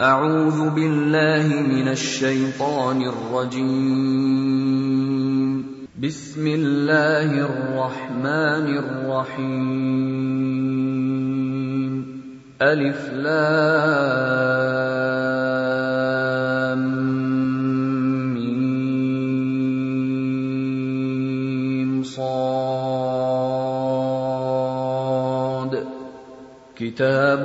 أعوذ بالله من الشيطان الرجيم. بسم الله الرحمن الرحيم. ألف لام ميم صاد. كتاب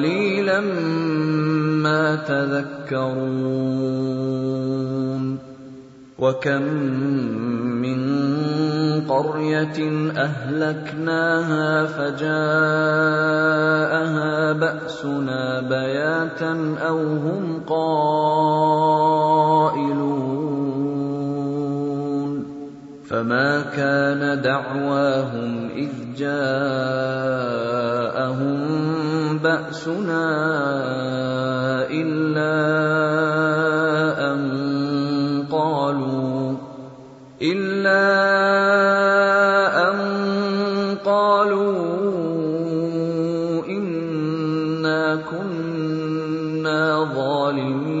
قليلا ما تذكرون. وكم من قرية أهلكناها فجاءها بأسنا بياتا أو هم قائلون. فما كان دعواهم إذ جاءهم بأسنا إلا أن قالوا إلا أن قالوا إنا كنا ظالمين.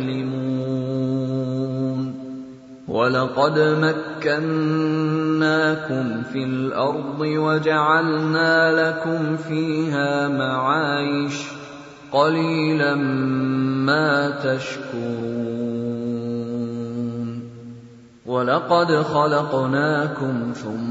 ولقد مكناكم في الأرض وجعلنا لكم فيها معايش قليلا ما تشكرون. ولقد خلقناكم ثم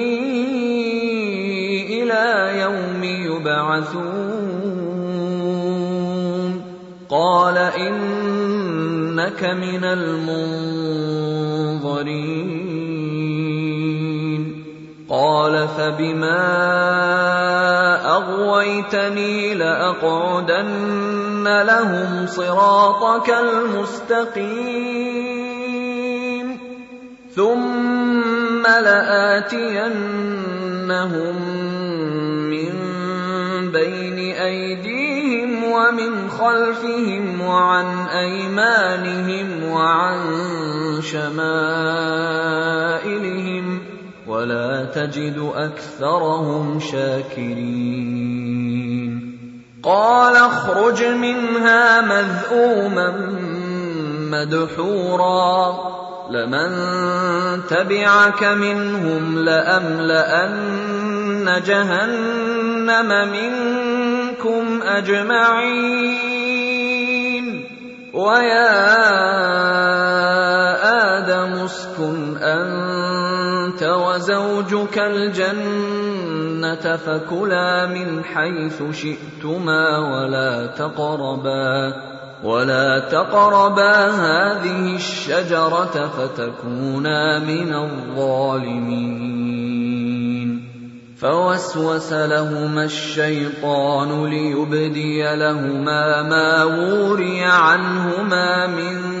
إلى يوم يبعثون. قال إنك من المنظرين. قال فبما أغويتني لأقعدن لهم صراطك المستقيم. ثم لاتينهم من بين ايديهم ومن خلفهم وعن ايمانهم وعن شمائلهم ولا تجد اكثرهم شاكرين قال اخرج منها مذءوما مدحورا لمن تبعك منهم لأملأن جهنم منكم أجمعين. ويا آدم اسكن أنت وزوجك الجنة فكلا من حيث شئتما ولا تقربا. ولا تقربا هذه الشجره فتكونا من الظالمين فوسوس لهما الشيطان ليبدي لهما ما وري عنهما من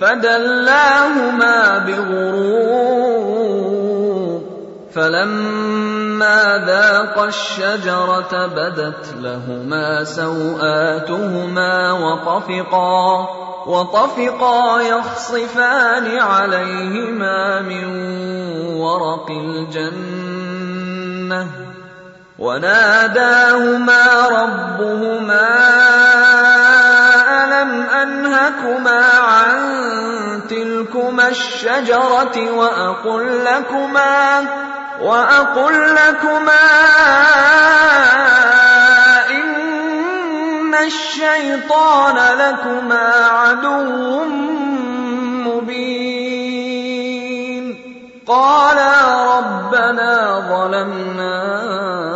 فدلاهما بغرور فلما ذاقا الشجرة بدت لهما سوآتهما وطفقا وطفقا يخصفان عليهما من ورق الجنة وناداهما ربهما ألم أنهكما عن تلكما الشجرة وأقل لكما وأقل لكما إن الشيطان لكما عدو مبين قالا ربنا ظلمنا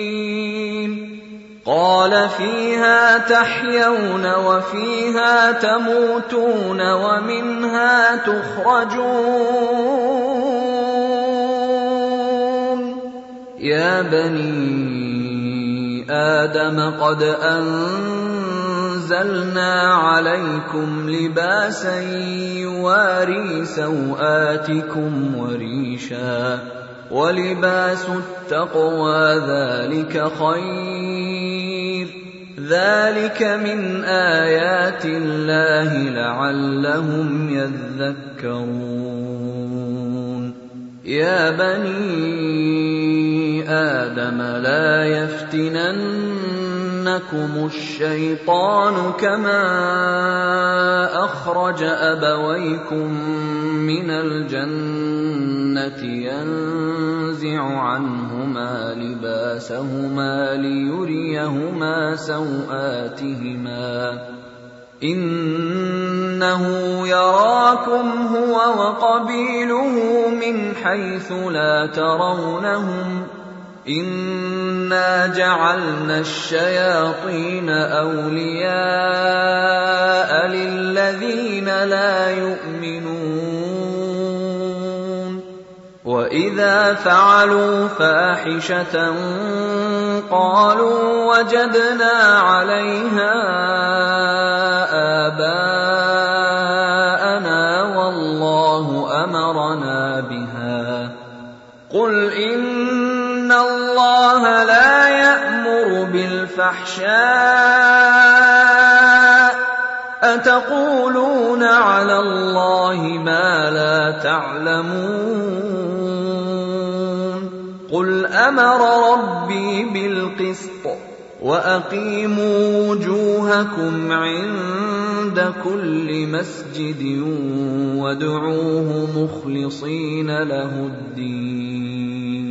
قال فيها تحيون وفيها تموتون ومنها تخرجون. يا بني آدم قد أنزلنا عليكم لباسا يواري سوآتكم وريشا. ولباس التقوى ذلك خير ذلك من ايات الله لعلهم يذكرون يا بني آدم لا يفتننكم الشيطان كما أخرج أبويكم من الجنة ينزع عنهما لباسهما ليريهما سوآتهما. إنه يراكم هو وقبيله من حيث لا ترونهم انا جعلنا الشياطين اولياء للذين لا يؤمنون واذا فعلوا فاحشه قالوا وجدنا عليها اباءنا لا يأمر بالفحشاء. أتقولون على الله ما لا تعلمون. قل أمر ربي بالقسط وأقيموا وجوهكم عند كل مسجد وادعوه مخلصين له الدين.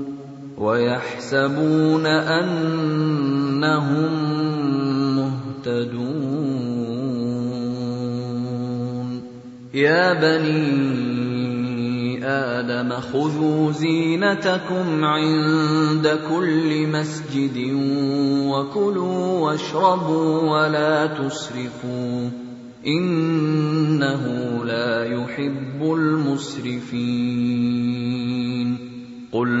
ويحسبون أنهم مهتدون. يا بني آدم خذوا زينتكم عند كل مسجد وكلوا واشربوا ولا تسرفوا. إنه لا يحب المسرفين. قل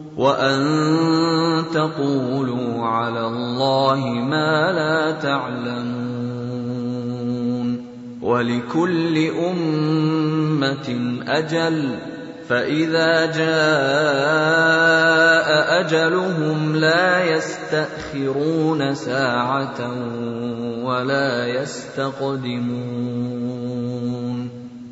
وان تقولوا على الله ما لا تعلمون ولكل امه أجل فاذا جاء اجلهم لا يستاخرون ساعه ولا يستقدمون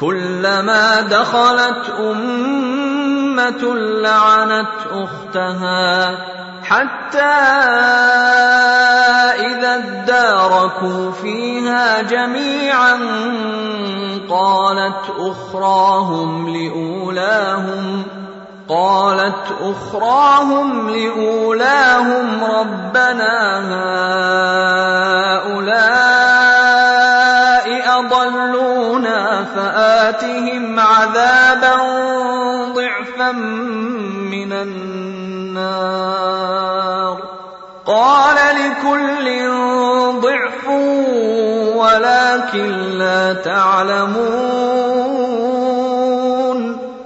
كلما دخلت أمة لعنت أختها حتى إذا اداركوا فيها جميعا قالت أخراهم لأولاهم قالت أخراهم لأولاهم ربنا هؤلاء فاتهم عذابا ضعفا من النار قال لكل ضعف ولكن لا تعلمون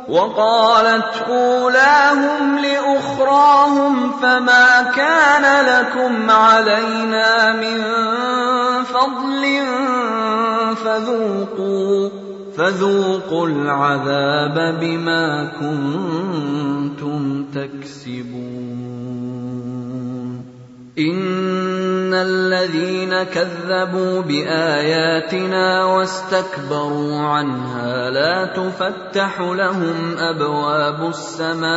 وقالت اولاهم لاخراهم فما كان لكم علينا من فضل فذوقوا فذوقوا العذاب بما كنتم تكسبون. إن الذين كذبوا بآياتنا واستكبروا عنها لا تفتح لهم أبواب السماء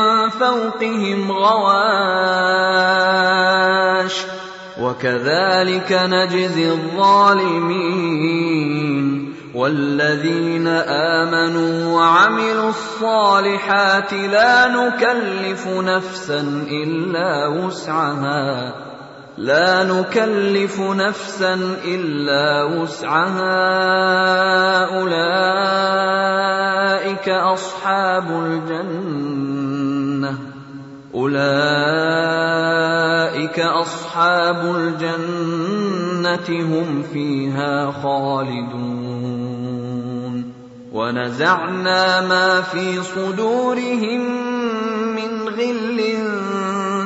فوقهم غواش وكذلك نجزي الظالمين والذين آمنوا وعملوا الصالحات لا نكلف نفسا إلا وسعها لا نكلف نفسا إلا وسعها. أولئك أصحاب الجنة. أولئك أصحاب الجنة هم فيها خالدون. ونزعنا ما في صدورهم من غل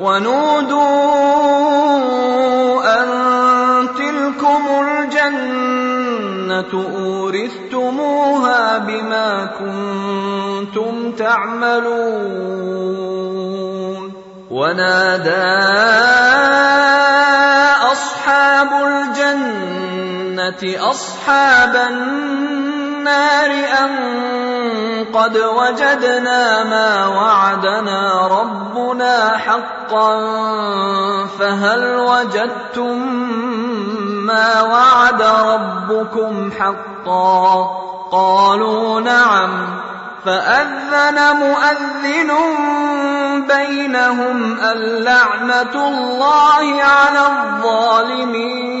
ونودوا أن تلكم الجنة أورثتموها بما كنتم تعملون ونادى أصحاب الجنة أصحاب النار أن قد وجدنا ما وعدنا ربنا حقا فهل وجدتم ما وعد ربكم حقا قالوا نعم فأذن مؤذن بينهم اللعنه الله على الظالمين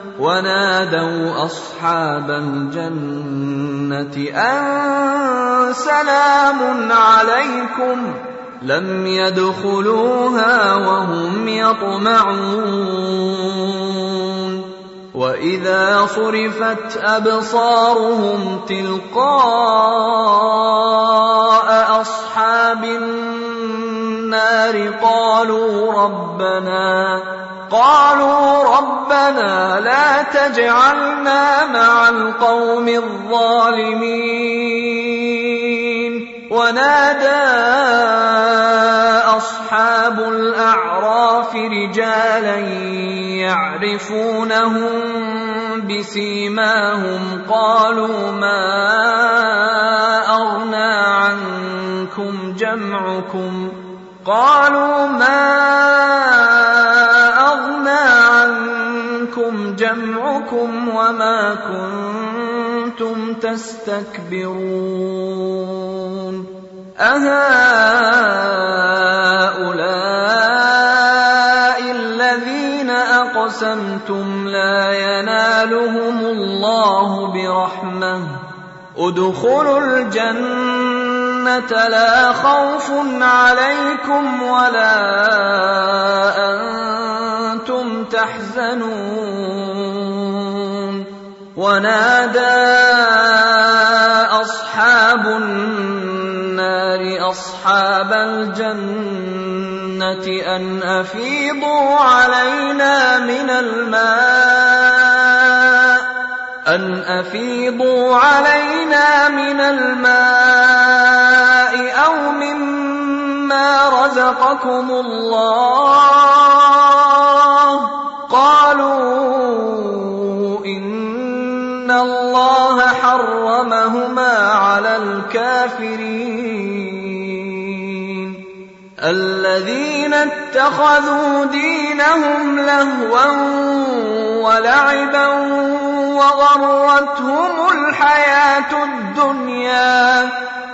ونادوا أصحاب الجنة أن سلام عليكم لم يدخلوها وهم يطمعون وإذا صرفت أبصارهم تلقاء أصحاب النار قالوا ربنا قالوا ربنا لا تجعلنا مع القوم الظالمين. ونادى أصحاب الأعراف رجالا يعرفونهم بسيماهم. قالوا ما أغنى عنكم جمعكم؟ قالوا ما جمعكم وما كنتم تستكبرون أهؤلاء الذين أقسمتم لا ينالهم الله برحمة ادخلوا الجنة لا خوف عليكم ولا أنتم تحزنون. ونادى أصحاب النار أصحاب الجنة أن أفيضوا علينا من الماء. أن أفيضوا علينا من الماء. مما رزقكم الله قالوا إن الله حرمهما على الكافرين الذين اتخذوا دينهم لهوا ولعبا وغرتهم الحياة الدنيا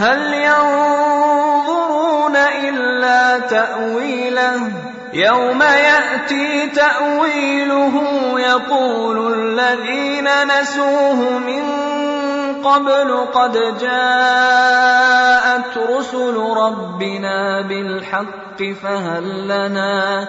هل ينظرون إلا تأويله؟ يوم يأتي تأويله يقول الذين نسوه من قبل قد جاءت رسل ربنا بالحق فهل لنا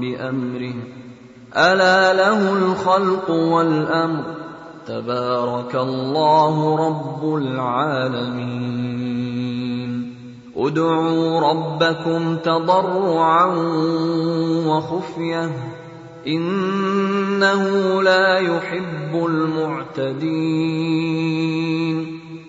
بأمره. ألا له الخلق والأمر. تبارك الله رب العالمين. ادعوا ربكم تضرعا وخفية. إنه لا يحب المعتدين.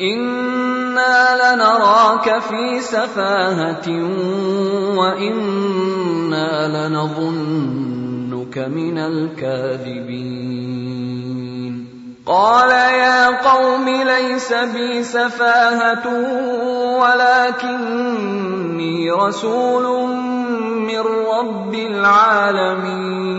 أنا لنراك في سفاهه وأنا لنظنك من الكاذبين قال يا قوم ليس بي سفاهه ولكني رسول من رب العالمين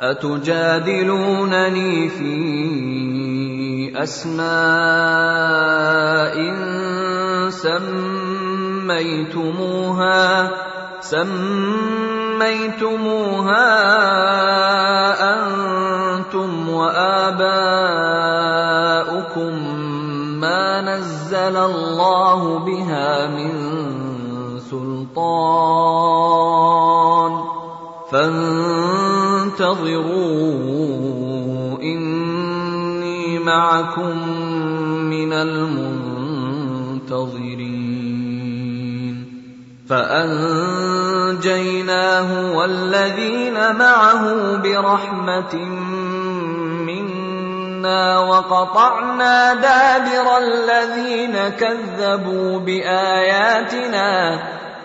أتجادلونني في أسماء سميتموها سميتموها أنتم وآباؤكم ما نزل الله بها من سلطان. فانتظروا إني معكم من المنتظرين. فأنجيناه والذين معه برحمة منا وقطعنا دابر الذين كذبوا بآياتنا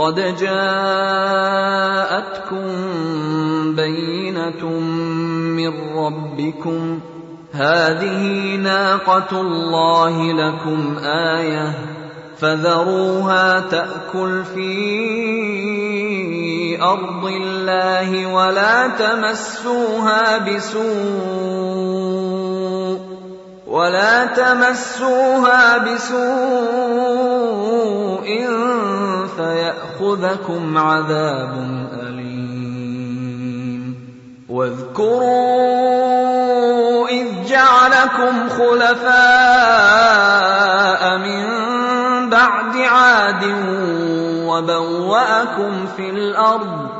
قد جاءتكم بينة من ربكم. هذه ناقة الله لكم آية. فذروها تأكل في أرض الله ولا تمسوها بسوء. ولا تمسوها بسوء فيأخذكم عذاب أليم. واذكروا إذ جعلكم خلفاء من بعد عاد وبوأكم في الأرض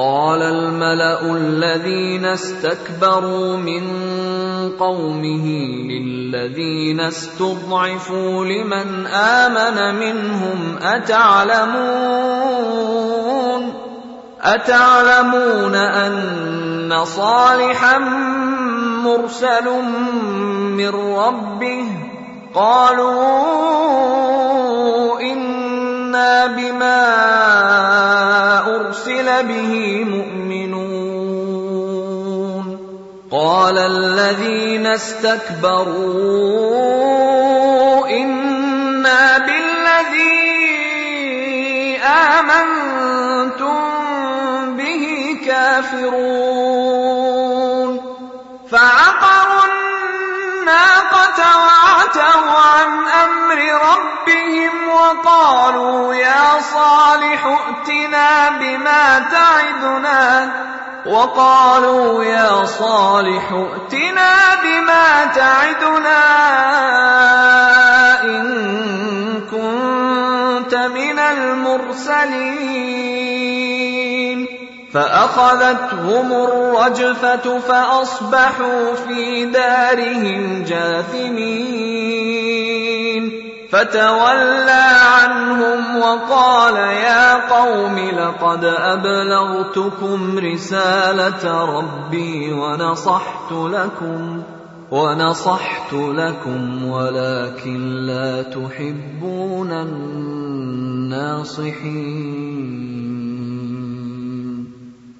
قال الملأ الذين استكبروا من قومه للذين استضعفوا لمن آمن منهم أتعلمون أتعلمون أن صالحا مرسل من ربه قالوا بما ارسل به مؤمنون قال الذين استكبروا أنا بالذي امنتم به كافرون فعقروا الناقة وعتوا عن أمر ربهم وقالوا يا صالح ائتنا بما تعدنا وقالوا يا صالح ائتنا بما تعدنا إن كنت من المرسلين فأخذتهم الرجفة فأصبحوا في دارهم جاثمين. فتولى عنهم وقال يا قوم لقد أبلغتكم رسالة ربي ونصحت لكم ونصحت لكم ولكن لا تحبون الناصحين.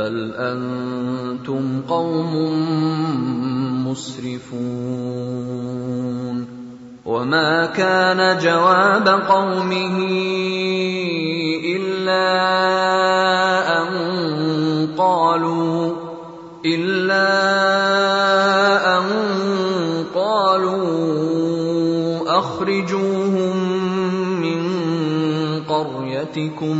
بل أنتم قوم مسرفون وما كان جواب قومه إلا أن قالوا إلا أن قالوا أخرجوهم من قريتكم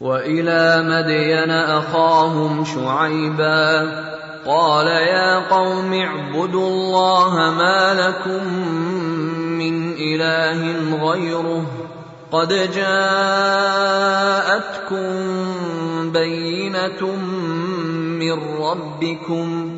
وإلى مدين أخاهم شعيبا قال يا قوم اعبدوا الله ما لكم من إله غيره قد جاءتكم بينة من ربكم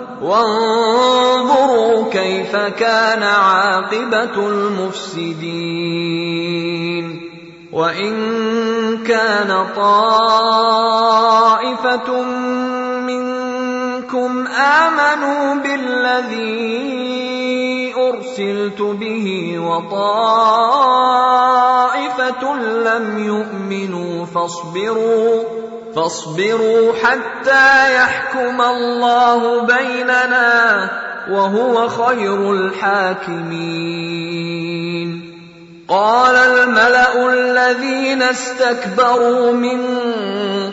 وانظروا كيف كان عاقبة المفسدين. وإن كان طائفة منكم آمنوا بالذي أرسلت به وطائفة لم يؤمنوا فاصبروا فاصبروا حتى يحكم الله بيننا وهو خير الحاكمين. قال الملأ الذين استكبروا من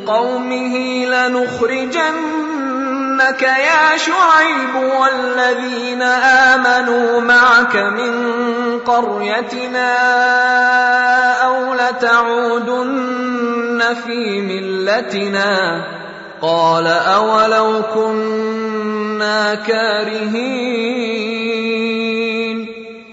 قومه لنخرجنك يا شعيب والذين آمنوا معك من قريتنا أو لتعودن في ملتنا قال أولو كنا كارهين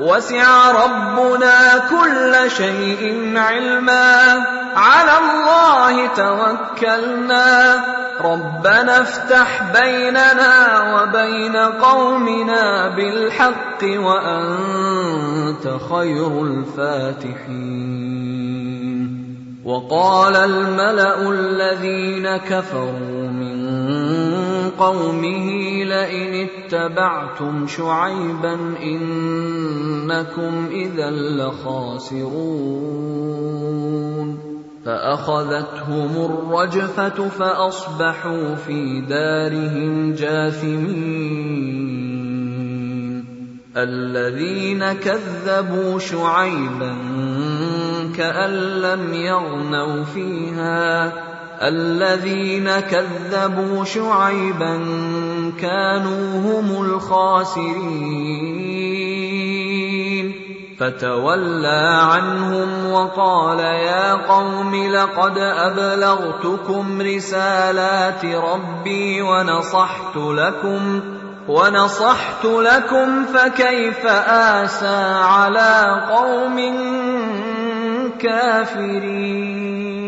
وسع ربنا كل شيء علما. على الله توكلنا. ربنا افتح بيننا وبين قومنا بالحق وأنت خير الفاتحين. وقال الملأ الذين كفروا من قومه لئن اتبعتم شعيبا إنكم إذا لخاسرون فأخذتهم الرجفة فأصبحوا في دارهم جاثمين الذين كذبوا شعيبا كأن لم يغنوا فيها الذين كذبوا شعيبا كانوا هم الخاسرين. فتولى عنهم وقال يا قوم لقد أبلغتكم رسالات ربي ونصحت لكم ونصحت لكم فكيف آسى على قوم كافرين.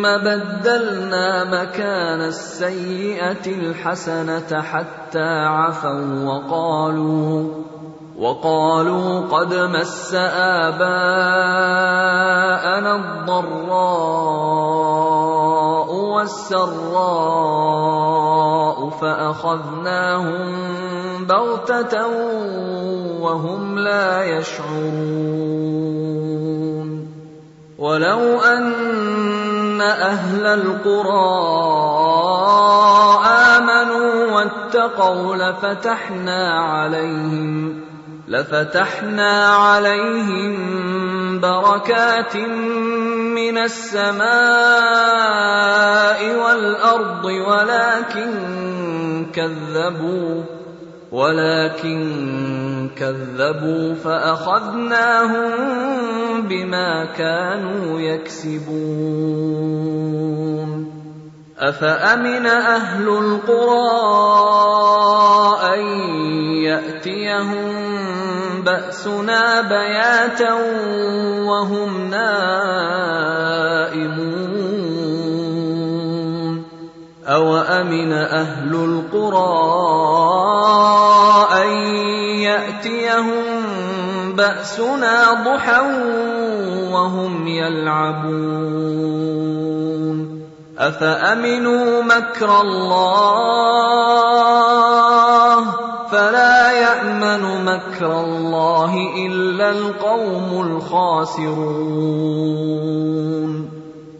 ثم بدلنا مكان السيئة الحسنة حتى عفوا وقالوا وقالوا قد مس آباءنا الضراء والسراء فأخذناهم بغتة وهم لا يشعرون. ولو أهل القرى آمنوا واتقوا لفتحنا عليهم لفتحنا عليهم بركات من السماء والأرض ولكن كذبوا ولكن كذبوا فأخذناهم بما كانوا يكسبون. أفأمن أهل القرى أن يأتيهم بأسنا بياتا وهم نائمون؟ أوأمن أهل القرى أن يأتيهم بأسنا ضحى وهم يلعبون أفأمنوا مكر الله فلا يأمن مكر الله إلا القوم الخاسرون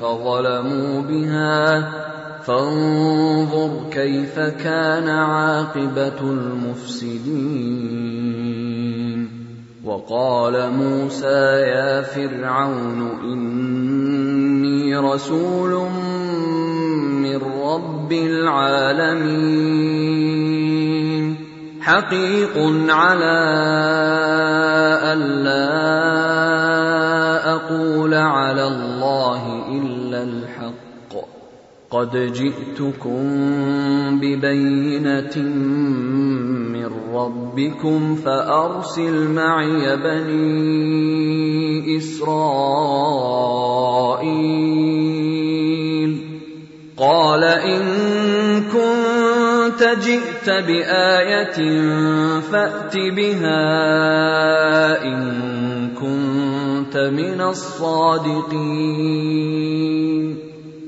فظلموا بها. فانظر كيف كان عاقبة المفسدين. وقال موسى يا فرعون إني رسول من رب العالمين. حقيق على ألا أقول على الله قد جئتكم ببينة من ربكم فأرسل معي بني إسرائيل. قال إن كنت جئت بآية فأت بها إن كنت من الصادقين.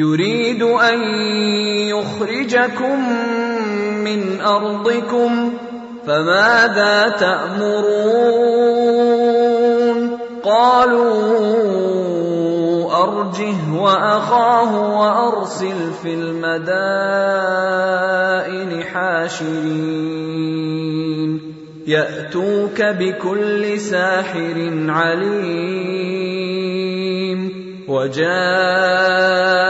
يريد أن يخرجكم من أرضكم فماذا تأمرون؟ قالوا أرجه وأخاه وأرسل في المدائن حاشرين. يأتوك بكل ساحر عليم وجاء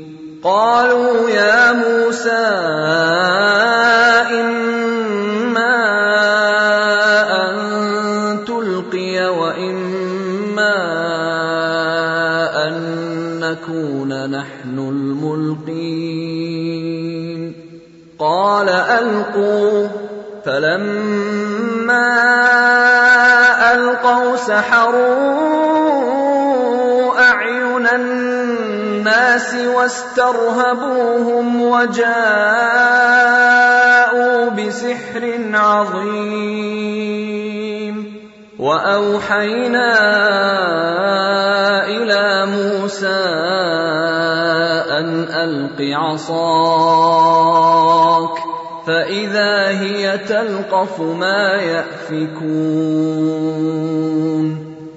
قالوا يا موسى إما أن تلقي وإما أن نكون نحن الملقين. قال ألقوا. فلما ألقوا سحروا الناس واسترهبوهم وجاءوا بسحر عظيم. وأوحينا إلى موسى أن ألق عصاك فإذا هي تلقف ما يأفكون.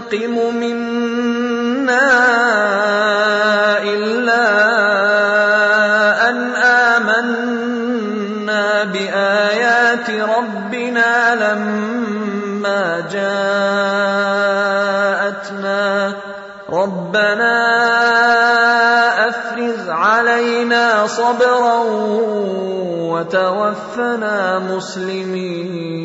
تنقم منا إلا أن آمنا بآيات ربنا لما جاءتنا. ربنا أفرغ علينا صبرا وتوفنا مسلمين.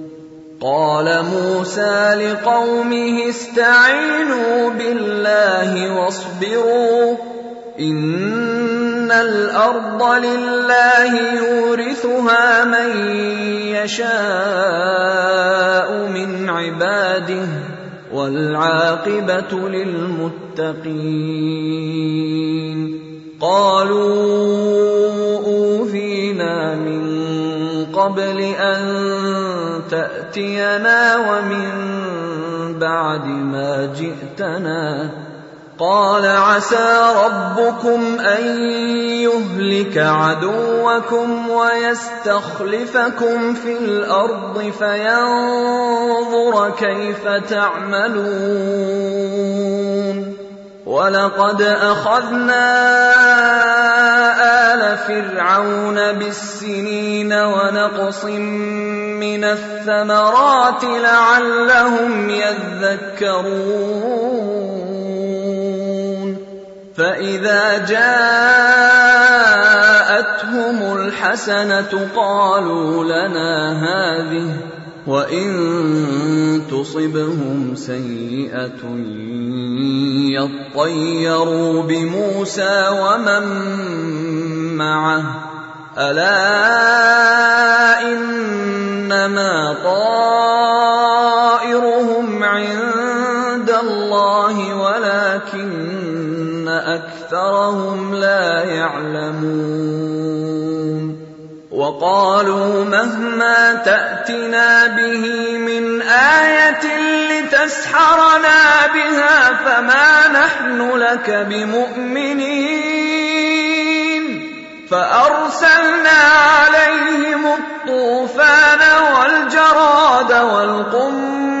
قال موسى لقومه استعينوا بالله واصبروا إن الأرض لله يورثها من يشاء من عباده والعاقبة للمتقين قالوا اوذينا من قبل أن تأتينا ومن بعد ما جئتنا. قال عسى ربكم أن يهلك عدوكم ويستخلفكم في الأرض فينظر كيف تعملون. ولقد اخذنا ال فرعون بالسنين ونقص من الثمرات لعلهم يذكرون فاذا جاءتهم الحسنه قالوا لنا هذه وان تصبهم سيئه يطيروا بموسى ومن معه. ألا إنما طائرهم عند الله ولكن أكثرهم لا يعلمون. وقالوا مهما تأتنا به من آية لتسحرنا بها فما نحن لك بمؤمنين فأرسلنا عليهم الطوفان والجراد والقمل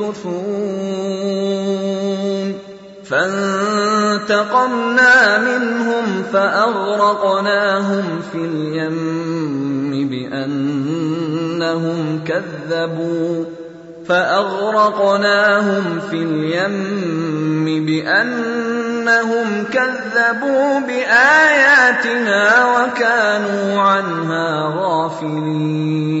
ينكثون فانتقمنا منهم فاغرقناهم في اليم بانهم كذبوا فأغرقناهم في اليم بأنهم كذبوا بآياتنا وكانوا عنها غافلين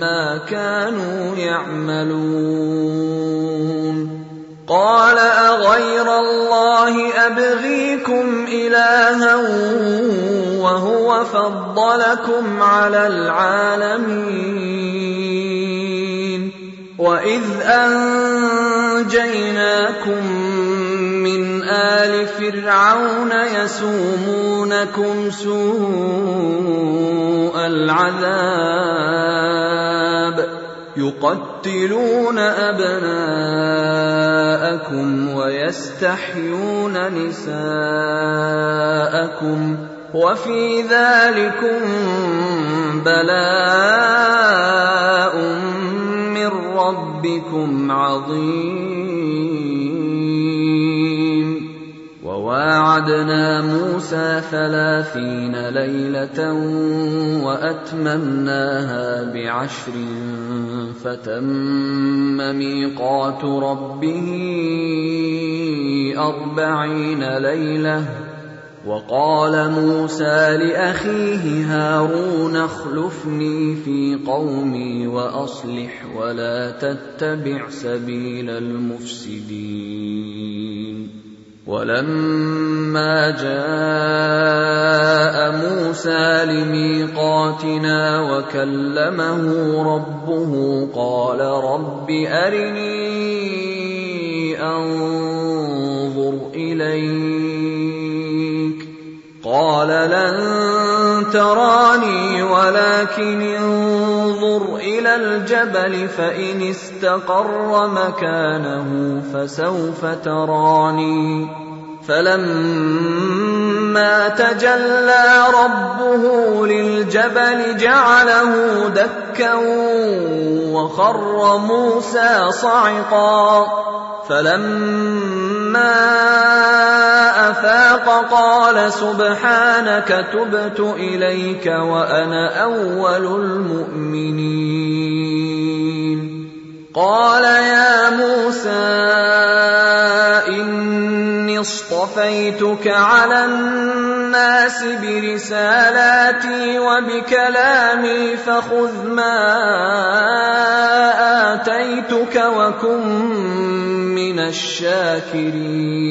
ما كانوا يعملون. قال أغير الله أبغيكم إلها وهو فضلكم على العالمين. وإذ أنجيناكم من آل فرعون يسومونكم سوء العذاب يقتلون أبناءكم ويستحيون نساءكم وفي ذلكم بلاء من ربكم عظيم وواعدنا موسى ثلاثين ليله واتممناها بعشر فتم ميقات ربه اربعين ليله وقال موسى لاخيه هارون اخلفني في قومي واصلح ولا تتبع سبيل المفسدين ولما جاء موسى لميقاتنا وكلمه ربه قال رب أرني أنظر إليك. قال لن تراني ولكن انظر إلى الجبل فإن استقر مكانه فسوف تراني. فلما تجلى ربه للجبل جعله دكا وخر موسى صعقا. فلما افاق قال سبحانك تبت اليك وأنا اول المؤمنين قال يا موسى اصطفيتك على الناس برسالاتي وبكلامي فخذ ما آتيتك وكن من الشاكرين.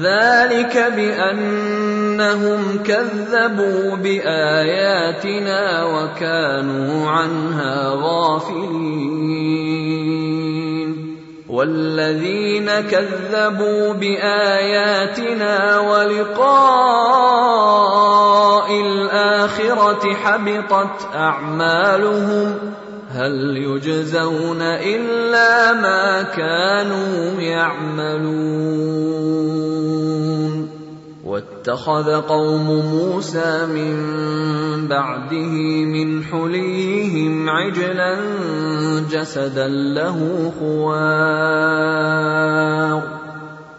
ذلك بأنهم كذبوا بآياتنا وكانوا عنها غافلين. والذين كذبوا بآياتنا ولقاء الآخرة حبطت أعمالهم هل يجزون إلا ما كانوا يعملون؟ واتخذ قوم موسى من بعده من حليهم عجلا جسدا له خوار.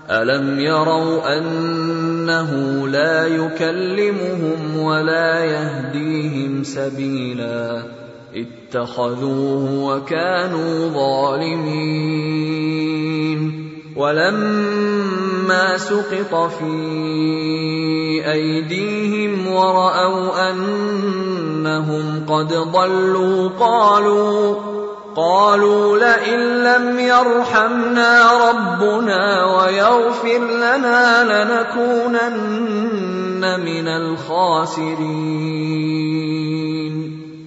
ألم يروا أنه لا يكلمهم ولا يهديهم سبيلا؟ اتخذوه وكانوا ظالمين. ولما سقط في أيديهم ورأوا أنهم قد ضلوا قالوا قالوا لئن لم يرحمنا ربنا ويغفر لنا لنكونن من الخاسرين.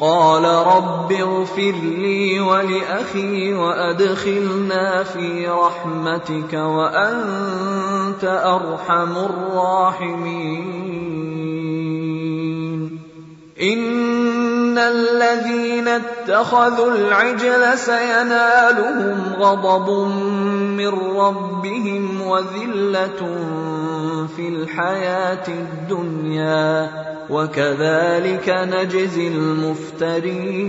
قال رب اغفر لي ولأخي وأدخلنا في رحمتك وأنت أرحم الراحمين. ان الذين اتخذوا العجل سينالهم غضب من ربهم وذله في الحياة الدنيا وكذلك نجزي المفترين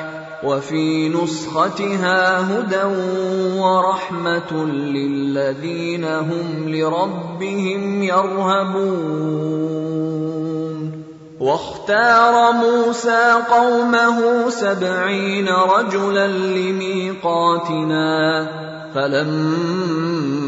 وفي نسختها هدى ورحمة للذين هم لربهم يرهبون. واختار موسى قومه سبعين رجلا لميقاتنا فلما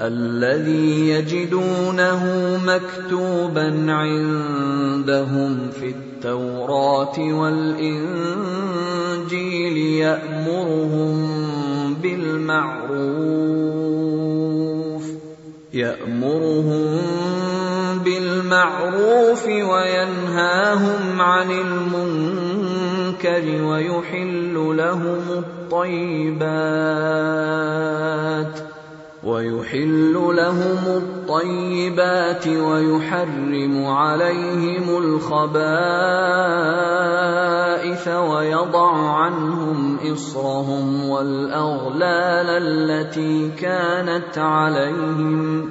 الذي يجدونه مكتوبا عندهم في التوراة والإنجيل يأمرهم بالمعروف يأمرهم بالمعروف وينهاهم عن المنكر ويحل لهم الطيبات. ويحل لهم الطيبات ويحرم عليهم الخبائث ويضع عنهم إصرهم والأغلال التي كانت عليهم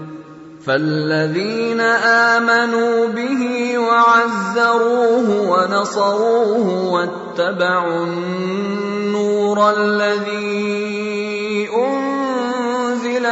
فالذين آمنوا به وعزروه ونصروه واتبعوا النور الذي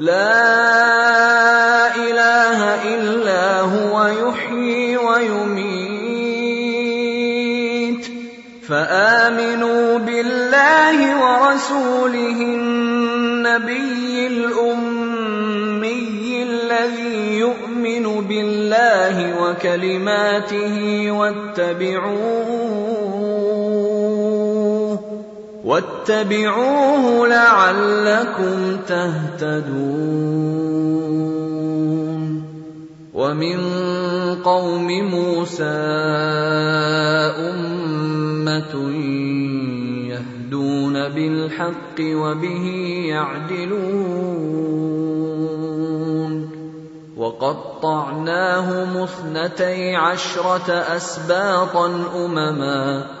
لا إله إلا هو يحيي ويميت. فآمنوا بالله ورسوله النبي الأمي الذي يؤمن بالله وكلماته واتبعوه. واتبعوه لعلكم تهتدون. ومن قوم موسى أمة يهدون بالحق وبه يعدلون. وقطعناهم اثنتي عشرة أسباطا أمما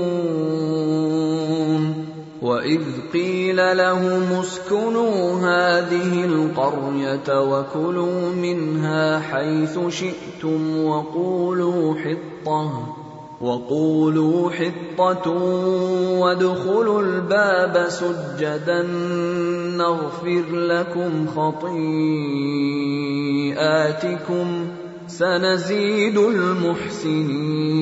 واذ قيل لهم اسكنوا هذه القريه وكلوا منها حيث شئتم وقولوا حطه وقولوا حطة وادخلوا الباب سجدا نغفر لكم خطيئاتكم سنزيد المحسنين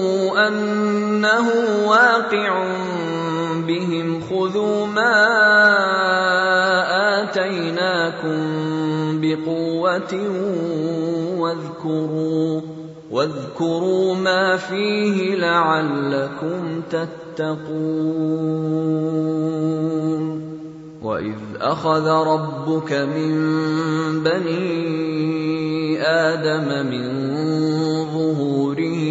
أنه واقع بهم خذوا ما آتيناكم بقوة واذكروا واذكروا ما فيه لعلكم تتقون. وإذ أخذ ربك من بني آدم من ظهورهم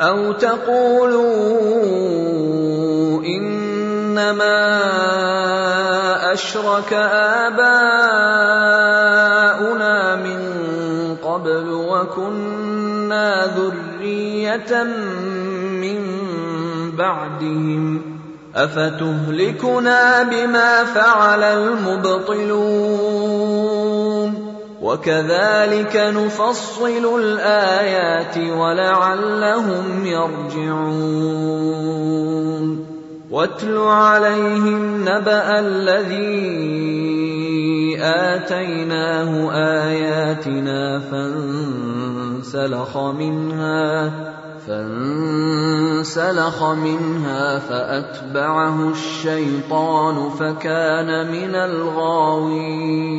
أو تقولوا إنما أشرك آباؤنا من قبل وكنا ذرية من بعدهم أفتهلكنا بما فعل المبطلون وكذلك نفصل الآيات ولعلهم يرجعون. واتل عليهم نبأ الذي آتيناه آياتنا فانسلخ منها فانسلخ منها فأتبعه الشيطان فكان من الغاوين.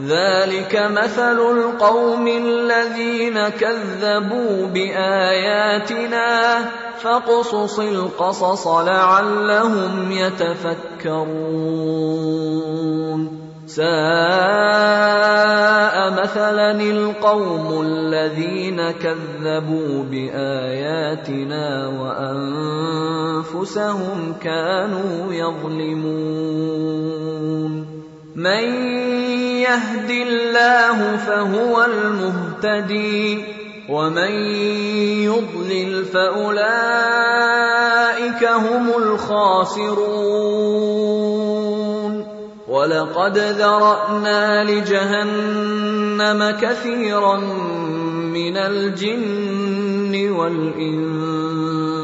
ذلك مثل القوم الذين كذبوا باياتنا فاقصص القصص لعلهم يتفكرون ساء مثلا القوم الذين كذبوا باياتنا وانفسهم كانوا يظلمون من يهد الله فهو المهتدي ومن يضلل فأولئك هم الخاسرون. ولقد ذرأنا لجهنم كثيرا من الجن والإنس.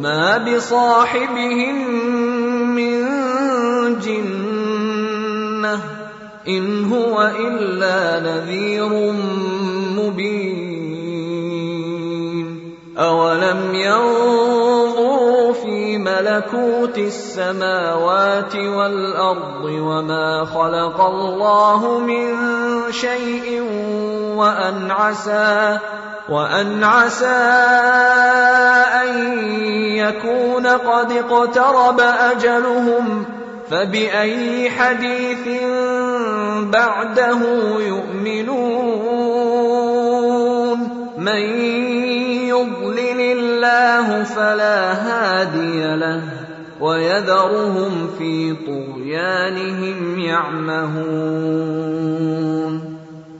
ما بصاحبهم من جنه ان هو الا نذير مبين أو ينظروا في ملكوت السماوات والارض وما خلق الله من شيء وان عسى وأن عسى أن يكون قد اقترب أجلهم فبأي حديث بعده يؤمنون؟ من يضلل الله فلا هادي له ويذرهم في طغيانهم يعمهون.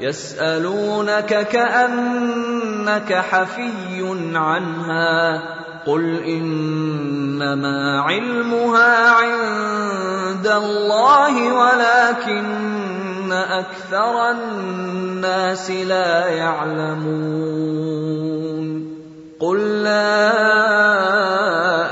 يسألونك كأنك حفي عنها قل إنما علمها عند الله ولكن أكثر الناس لا يعلمون قل لا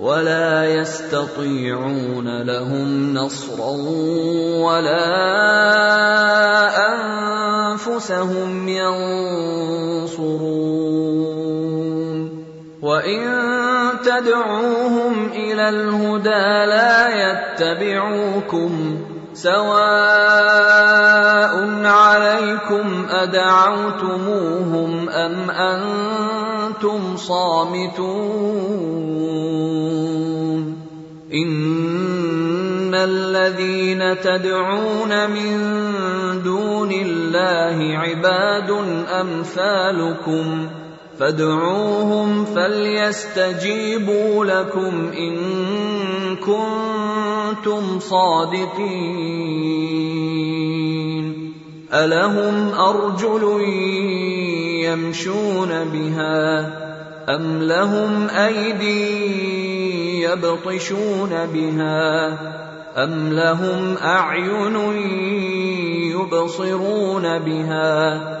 ولا يستطيعون لهم نصرا ولا أنفسهم ينصرون. وإن تدعوهم إلى الهدى لا يتبعوكم. سواء عليكم أدعوتموهم أم أنتم صامتون إن الذين تدعون من دون الله عباد أمثالكم فادعوهم فليستجيبوا لكم إن كنتم صادقين. ألهم أرجل يمشون بها أم لهم أيدي يبطشون بها أم لهم أعين يبصرون بها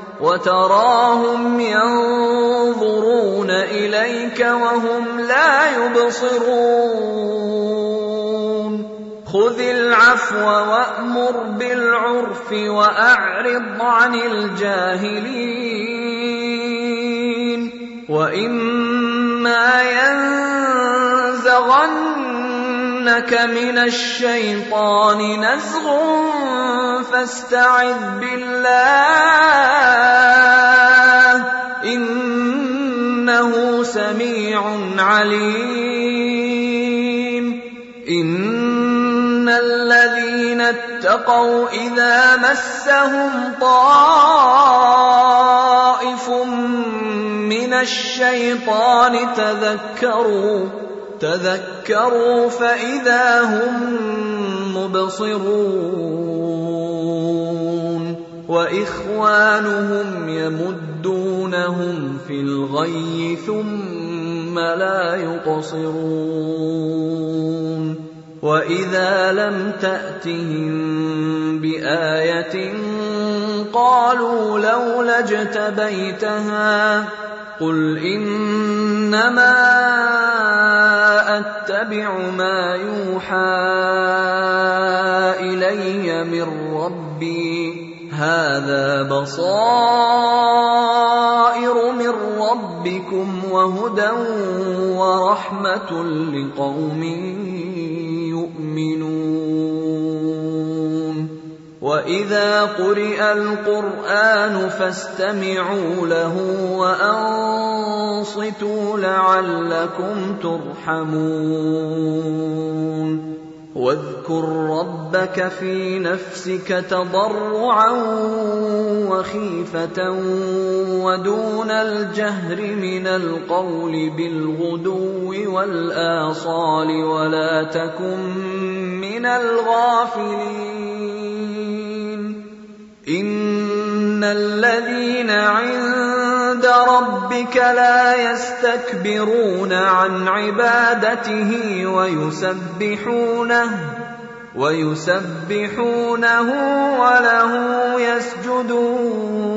وتراهم ينظرون إليك وهم لا يبصرون. خذ العفو وأمر بالعرف وأعرض عن الجاهلين. وإما ينزغنك من الشيطان نزغ فاستعذ بالله انه سميع عليم ان الذين اتقوا اذا مسهم طائف من الشيطان تذكروا تذكروا فإذا هم مبصرون. وإخوانهم يمدونهم في الغي ثم لا يقصرون. واذا لم تاتهم بايه قالوا لولا اجتبيتها قل انما اتبع ما يوحى الي من ربي هذا بصائر من ربكم وهدى ورحمة لقوم يؤمنون. وإذا قرئ القرآن فاستمعوا له وأنصتوا لعلكم ترحمون. واذكر ربك في نفسك تضرعا وخيفة ودون الجهر من القول بالغدو والآصال ولا تكن من الغافلين. ان الذين عند ربك لا يستكبرون عن عبادته ويسبحونه ويسبحونه وله يسجدون